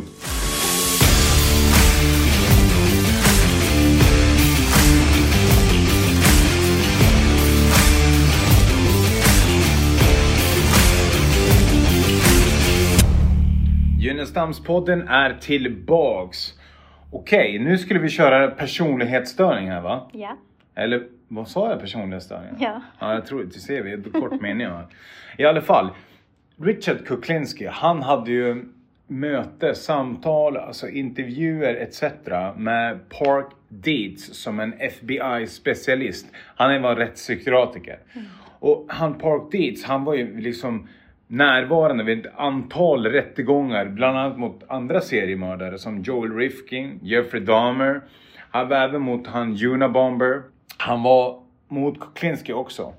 Gynnestamspodden är tillbaks. Okej, nu skulle vi köra personlighetsstörning här va? Ja. Eller vad sa jag personlighetsstörning? Ja. Ja, jag tror, det ser vi, ett kort mening va? I alla fall, Richard Kuklinski, han hade ju möte, samtal, alltså intervjuer etc. med Park Deeds som en FBI-specialist. Han var rättspsykiatriker. Och han Park Deeds, han var ju liksom närvarande vid ett antal rättegångar, bland annat mot andra seriemördare som Joel Rifkin, Jeffrey Dahmer. Han var även mot han Unabomber. Han var mot Kuklinski också.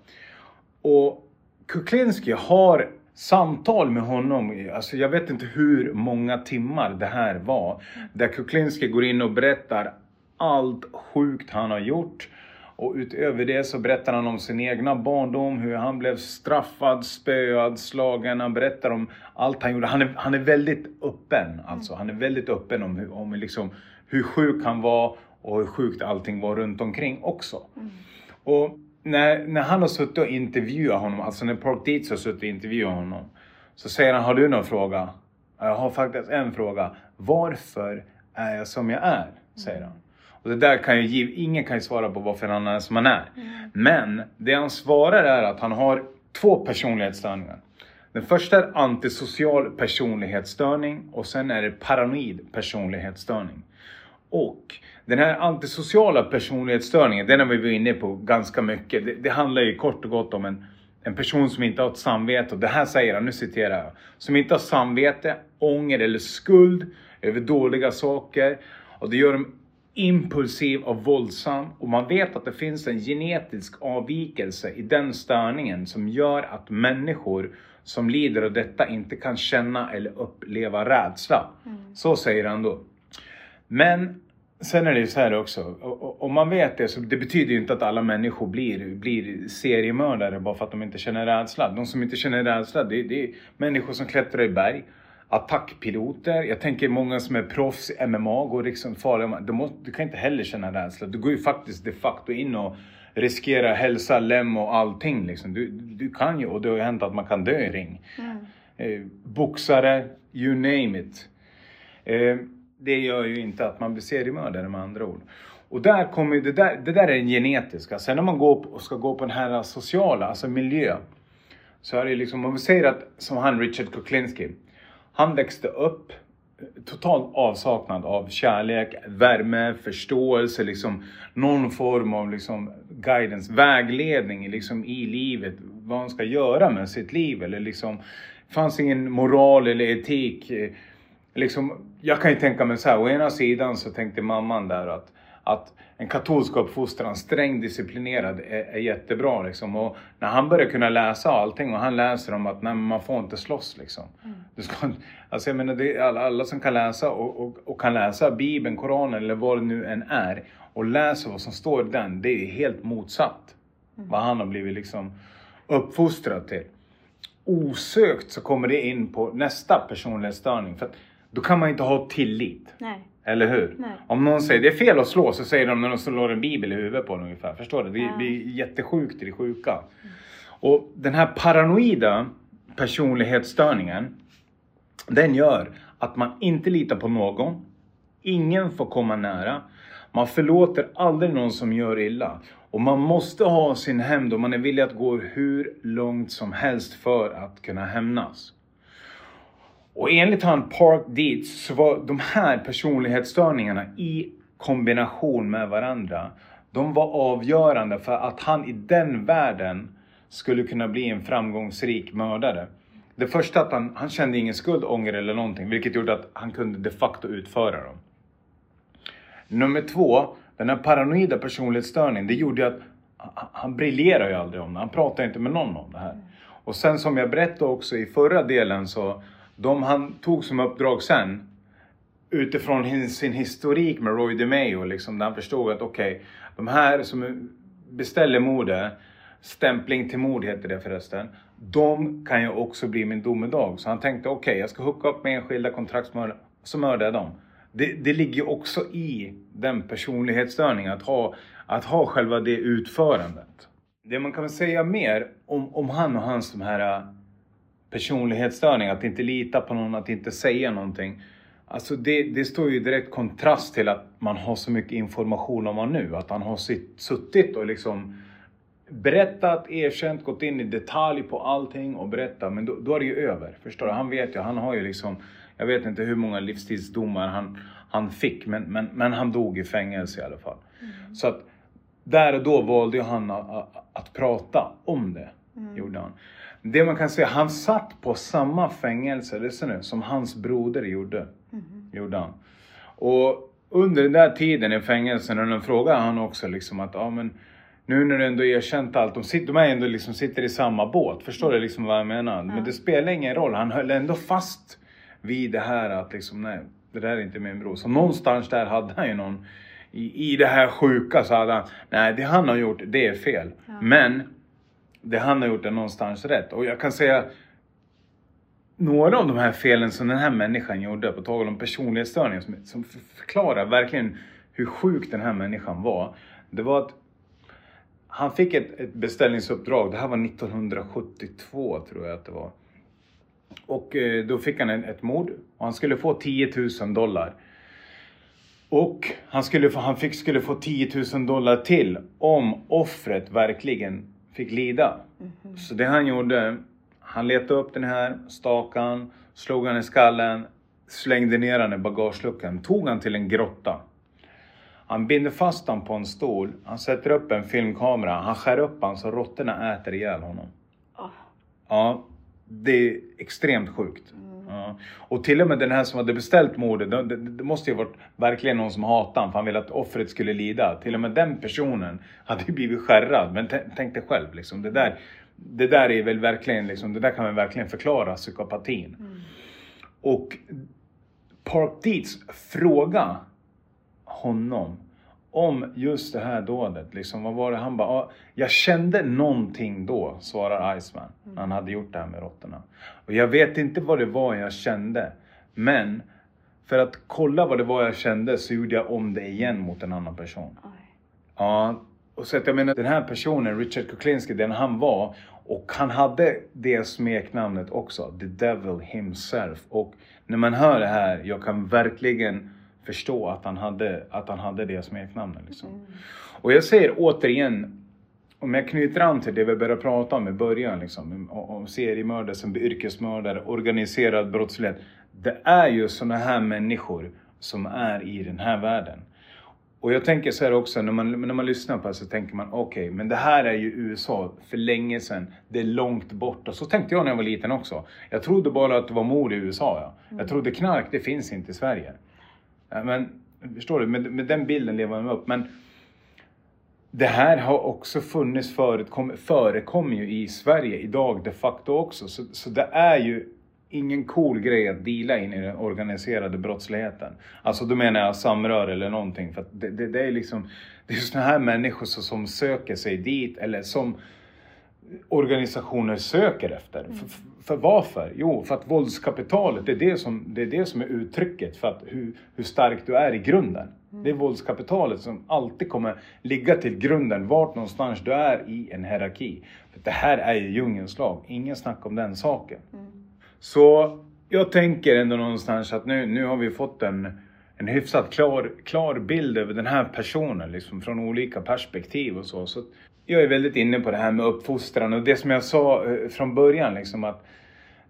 Och Kuklinski har samtal med honom, alltså jag vet inte hur många timmar det här var. Där Kuklinski går in och berättar allt sjukt han har gjort. Och utöver det så berättar han om sin egna barndom, hur han blev straffad, spöad, slagen. Han berättar om allt han gjorde. Han är, han är väldigt öppen, alltså. Han är väldigt öppen om, hur, om liksom, hur sjuk han var och hur sjukt allting var runt omkring också. Och när, när han har suttit och intervjuat honom, alltså när Park Dietz har suttit och intervjuat honom. Så säger han, har du någon fråga? Jag har faktiskt en fråga. Varför är jag som jag är? Säger han. Och det där kan ju ingen kan ju svara på varför han är som han är. Men det han svarar är att han har två personlighetsstörningar. Den första är antisocial personlighetsstörning och sen är det paranoid personlighetsstörning. Och den här antisociala personlighetsstörningen, den har vi varit inne på ganska mycket. Det, det handlar ju kort och gott om en, en person som inte har ett samvete. Och det här säger han, nu citerar jag. Som inte har samvete, ånger eller skuld över dåliga saker. Och det gör dem impulsiv och våldsam. Och man vet att det finns en genetisk avvikelse i den störningen som gör att människor som lider av detta inte kan känna eller uppleva rädsla. Så säger han då. Men sen är det ju så här också. Om man vet det så det betyder ju inte att alla människor blir, blir seriemördare bara för att de inte känner rädsla. De som inte känner rädsla det, det är människor som klättrar i berg. Attackpiloter. Jag tänker många som är proffs i MMA går liksom farliga. Du, måste, du kan inte heller känna rädsla. Du går ju faktiskt de facto in och riskerar hälsa, lem och allting. Liksom. Du, du kan ju, och det har ju hänt att man kan dö i ring. Eh, boxare, you name it. Eh, det gör ju inte att man blir seriemördare med andra ord. Och där kommer ju- det där, det där är den genetiska. Alltså, Sen när man går på, och ska gå på den här sociala, alltså miljö. Så är det liksom, om vi säger att som han Richard Kuklinski. Han växte upp eh, totalt avsaknad av kärlek, värme, förståelse, liksom någon form av liksom guidance, vägledning liksom i livet. Vad han ska göra med sitt liv eller liksom. Det fanns ingen moral eller etik. Eh, liksom, jag kan ju tänka mig så här, å ena sidan så tänkte mamman där att, att en katolsk uppfostran, sträng disciplinerad, är, är jättebra. Liksom. Och när han börjar kunna läsa allting och han läser om att nej, man får inte slåss. Liksom. Du ska, alltså jag menar, det alla, alla som kan läsa och, och, och kan läsa Bibeln, Koranen eller vad det nu än är och läser vad som står i den, det är helt motsatt. Vad han har blivit liksom uppfostrad till osökt så kommer det in på nästa personlighetsstörning. För att då kan man inte ha tillit. Nej. Eller hur? Nej. Om någon säger det är fel att slå så säger de när de slår en bibel i huvudet på en ungefär. Förstår du? Det Ja. jättesjukt i det sjuka. Och den här paranoida personlighetsstörningen. Den gör att man inte litar på någon. Ingen får komma nära. Man förlåter aldrig någon som gör illa. Och man måste ha sin hämnd och man är villig att gå hur långt som helst för att kunna hämnas. Och enligt han Park Dietz så var de här personlighetsstörningarna i kombination med varandra. De var avgörande för att han i den världen skulle kunna bli en framgångsrik mördare. Det första att han, han kände ingen skuld, ånger eller någonting, vilket gjorde att han kunde de facto utföra dem. Nummer två, den här paranoida personlighetsstörningen, det gjorde att han- han briljerar ju aldrig om det. Han pratar inte med någon om det här. Och sen som jag berättade också i förra delen så, de han tog som uppdrag sen, utifrån sin historik med Roy DeMeo, liksom, där han förstod att okej, de här som beställer mordet, stämpling till mord heter det förresten, de kan ju också bli min domedag. Så han tänkte okej, jag ska hooka upp med enskilda kontraktsmördare, så mördar jag dem. Det, det ligger ju också i den personlighetsstörningen, att ha, att ha själva det utförandet. Det man kan säga mer om, om han och hans de här personlighetsstörningar, att inte lita på någon, att inte säga någonting. Alltså det, det står ju i direkt kontrast till att man har så mycket information om honom nu. Att han har sitt, suttit och liksom berättat, erkänt, gått in i detalj på allting och berättat. Men då, då är det ju över. Förstår du? Han vet ju, han har ju liksom, jag vet inte hur många livstidsdomar han, han fick. Men, men, men han dog i fängelse i alla fall. Så att där och då valde han att, att, att prata om det. Gjorde han. Det man kan säga, han satt på samma fängelse, lyssna nu, som hans broder gjorde. Gjorde han. Och under den där tiden i fängelsen, och den frågade han också liksom att, ja men nu när du ändå erkänt allt, de, sitter, de är ändå liksom sitter i samma båt. Förstår du liksom vad jag menar? Men det spelar ingen roll, han höll ändå fast vid det här att liksom, nej, det där är inte min bror. Så någonstans där hade han ju någon, i, i det här sjuka så hade han, nej det han har gjort, det är fel. Men det han har gjort är någonstans rätt. Och jag kan säga några av de här felen som den här människan gjorde, på tal om personlighetsstörningar, som, som förklarar verkligen hur sjuk den här människan var. Det var att han fick ett, ett beställningsuppdrag, det här var 1972 tror jag att det var. Och eh, då fick han ett mord och han skulle få 10 000 dollar. Och han, skulle få, han fick, skulle få 10 000 dollar till om offret verkligen fick lida. Så det han gjorde, han letade upp den här stakan, slog han i skallen, slängde ner han i bagageluckan, tog han till en grotta. Han binder fast han på en stol, han sätter upp en filmkamera, han skär upp han så råttorna äter ihjäl honom. Åh. Ja, det är extremt sjukt. Ja. Och till och med den här som hade beställt mordet, det, det, måste ju varit verkligen någon som hatade honom för han ville att offret skulle lida. Till och med den personen hade ju blivit skärrad. Men tänk dig själv liksom, det där, det där är väl verkligen liksom, det där kan man verkligen förklara psykopatin. Och Park Dietz fråga honom om just det här dådet. Liksom, vad var det? Han bara, "Ja, jag kände någonting då, svarar Iceman. När han hade gjort det här med råttorna. Och jag vet inte vad det var jag kände. Men för att kolla vad det var jag kände så gjorde jag om det igen mot en annan person. Oj. Ja, och så att jag menar den här personen, Richard Kuklinski, den han var. Och han hade det smeknamnet också, The Devil himself. Och när man hör det här, jag kan verkligen förstå att han hade, att han hade det smeknamnet. Liksom. Och jag säger återigen, om jag knyter an till det vi började prata om i början, liksom, om om seriemördare som blir yrkesmördare, organiserad brottslighet. Det är ju sådana här människor som är i den här världen. Och jag tänker så här också, när man, när man lyssnar på det så tänker man okej, men det här är ju USA för länge sedan. Det är långt borta. Så tänkte jag när jag var liten också. Jag trodde bara att det var mord i USA. Ja. Jag trodde knark, det finns inte i Sverige. Men förstår du, med, med den bilden lever man upp. Men det här har också funnits förut, kom, förekommer ju i Sverige idag de facto också. Så, så det är ju ingen cool grej att dela in i den organiserade brottsligheten. Alltså då menar jag samröre eller någonting. För att det, det, det är liksom, det är sådana här människor som, som söker sig dit eller som organisationer söker efter. Mm. För, för, varför? Jo, för att våldskapitalet, det är det som, det är, det som är uttrycket för att hur, hur stark du är i grunden. Mm. Det är våldskapitalet som alltid kommer ligga till grunden vart någonstans du är i en hierarki. För det här är ju djungelns lag, ingen snack om den saken. Mm. Så jag tänker ändå någonstans att nu, nu har vi fått en, en hyfsat klar, klar bild över den här personen liksom från olika perspektiv och så. så jag är väldigt inne på det här med uppfostran och det som jag sa eh, från början liksom att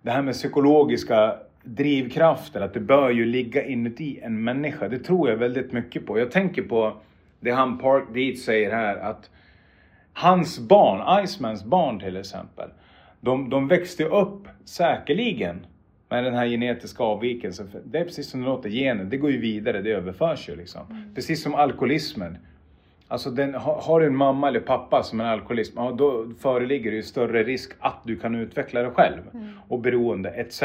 det här med psykologiska drivkrafter, att det bör ju ligga inuti en människa. Det tror jag väldigt mycket på. Jag tänker på det han Park Deed säger här att hans barn, Icemans barn till exempel, de, de växte upp säkerligen med den här genetiska avvikelsen. Det är precis som det låter, genen, det går ju vidare, det överförs ju liksom. Mm. Precis som alkoholismen. Alltså den, har du en mamma eller pappa som är alkoholist, ja, då föreligger det ju större risk att du kan utveckla det själv. Mm. Och beroende etc.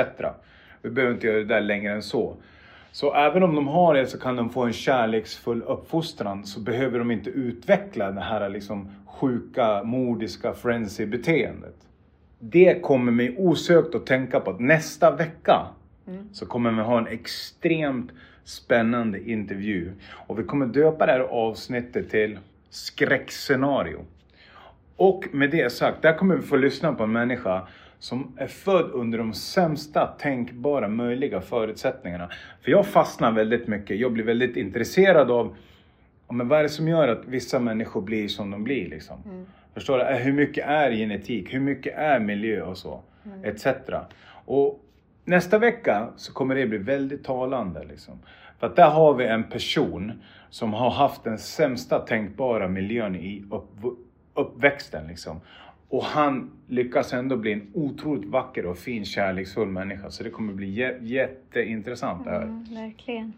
Vi behöver inte göra det där längre än så. Så även om de har det så kan de få en kärleksfull uppfostran så behöver de inte utveckla det här liksom sjuka, mordiska frenzy-beteendet. Det kommer mig osökt att tänka på att nästa vecka mm. så kommer vi ha en extremt spännande intervju. Och vi kommer döpa det här avsnittet till skräckscenario. Och med det sagt, där kommer vi få lyssna på en människa som är född under de sämsta tänkbara möjliga förutsättningarna. För jag fastnar väldigt mycket, jag blir väldigt intresserad av men vad är det som gör att vissa människor blir som de blir liksom? Mm. Förstår du? Hur mycket är genetik? Hur mycket är miljö och så? Mm. Etc. Och nästa vecka så kommer det bli väldigt talande liksom. För att där har vi en person som har haft den sämsta tänkbara miljön i upp, uppväxten liksom. Och han lyckas ändå bli en otroligt vacker och fin kärleksfull människa. Så det kommer bli jätteintressant det här. Mm, verkligen.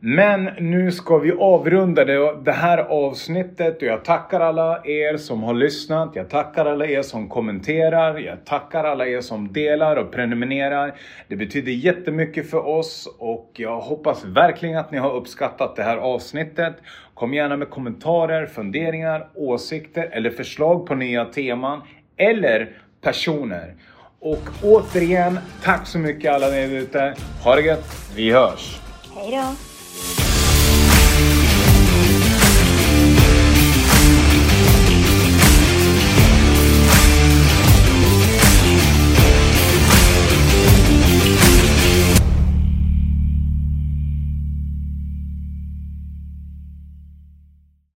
Men nu ska vi avrunda det, här avsnittet och jag tackar alla er som har lyssnat. Jag tackar alla er som kommenterar. Jag tackar alla er som delar och prenumererar. Det betyder jättemycket för oss och jag hoppas verkligen att ni har uppskattat det här avsnittet. Kom gärna med kommentarer, funderingar, åsikter eller förslag på nya teman eller personer. Och återigen, tack så mycket alla ni ute. Ha det gött. Vi hörs! Hej då! Bye.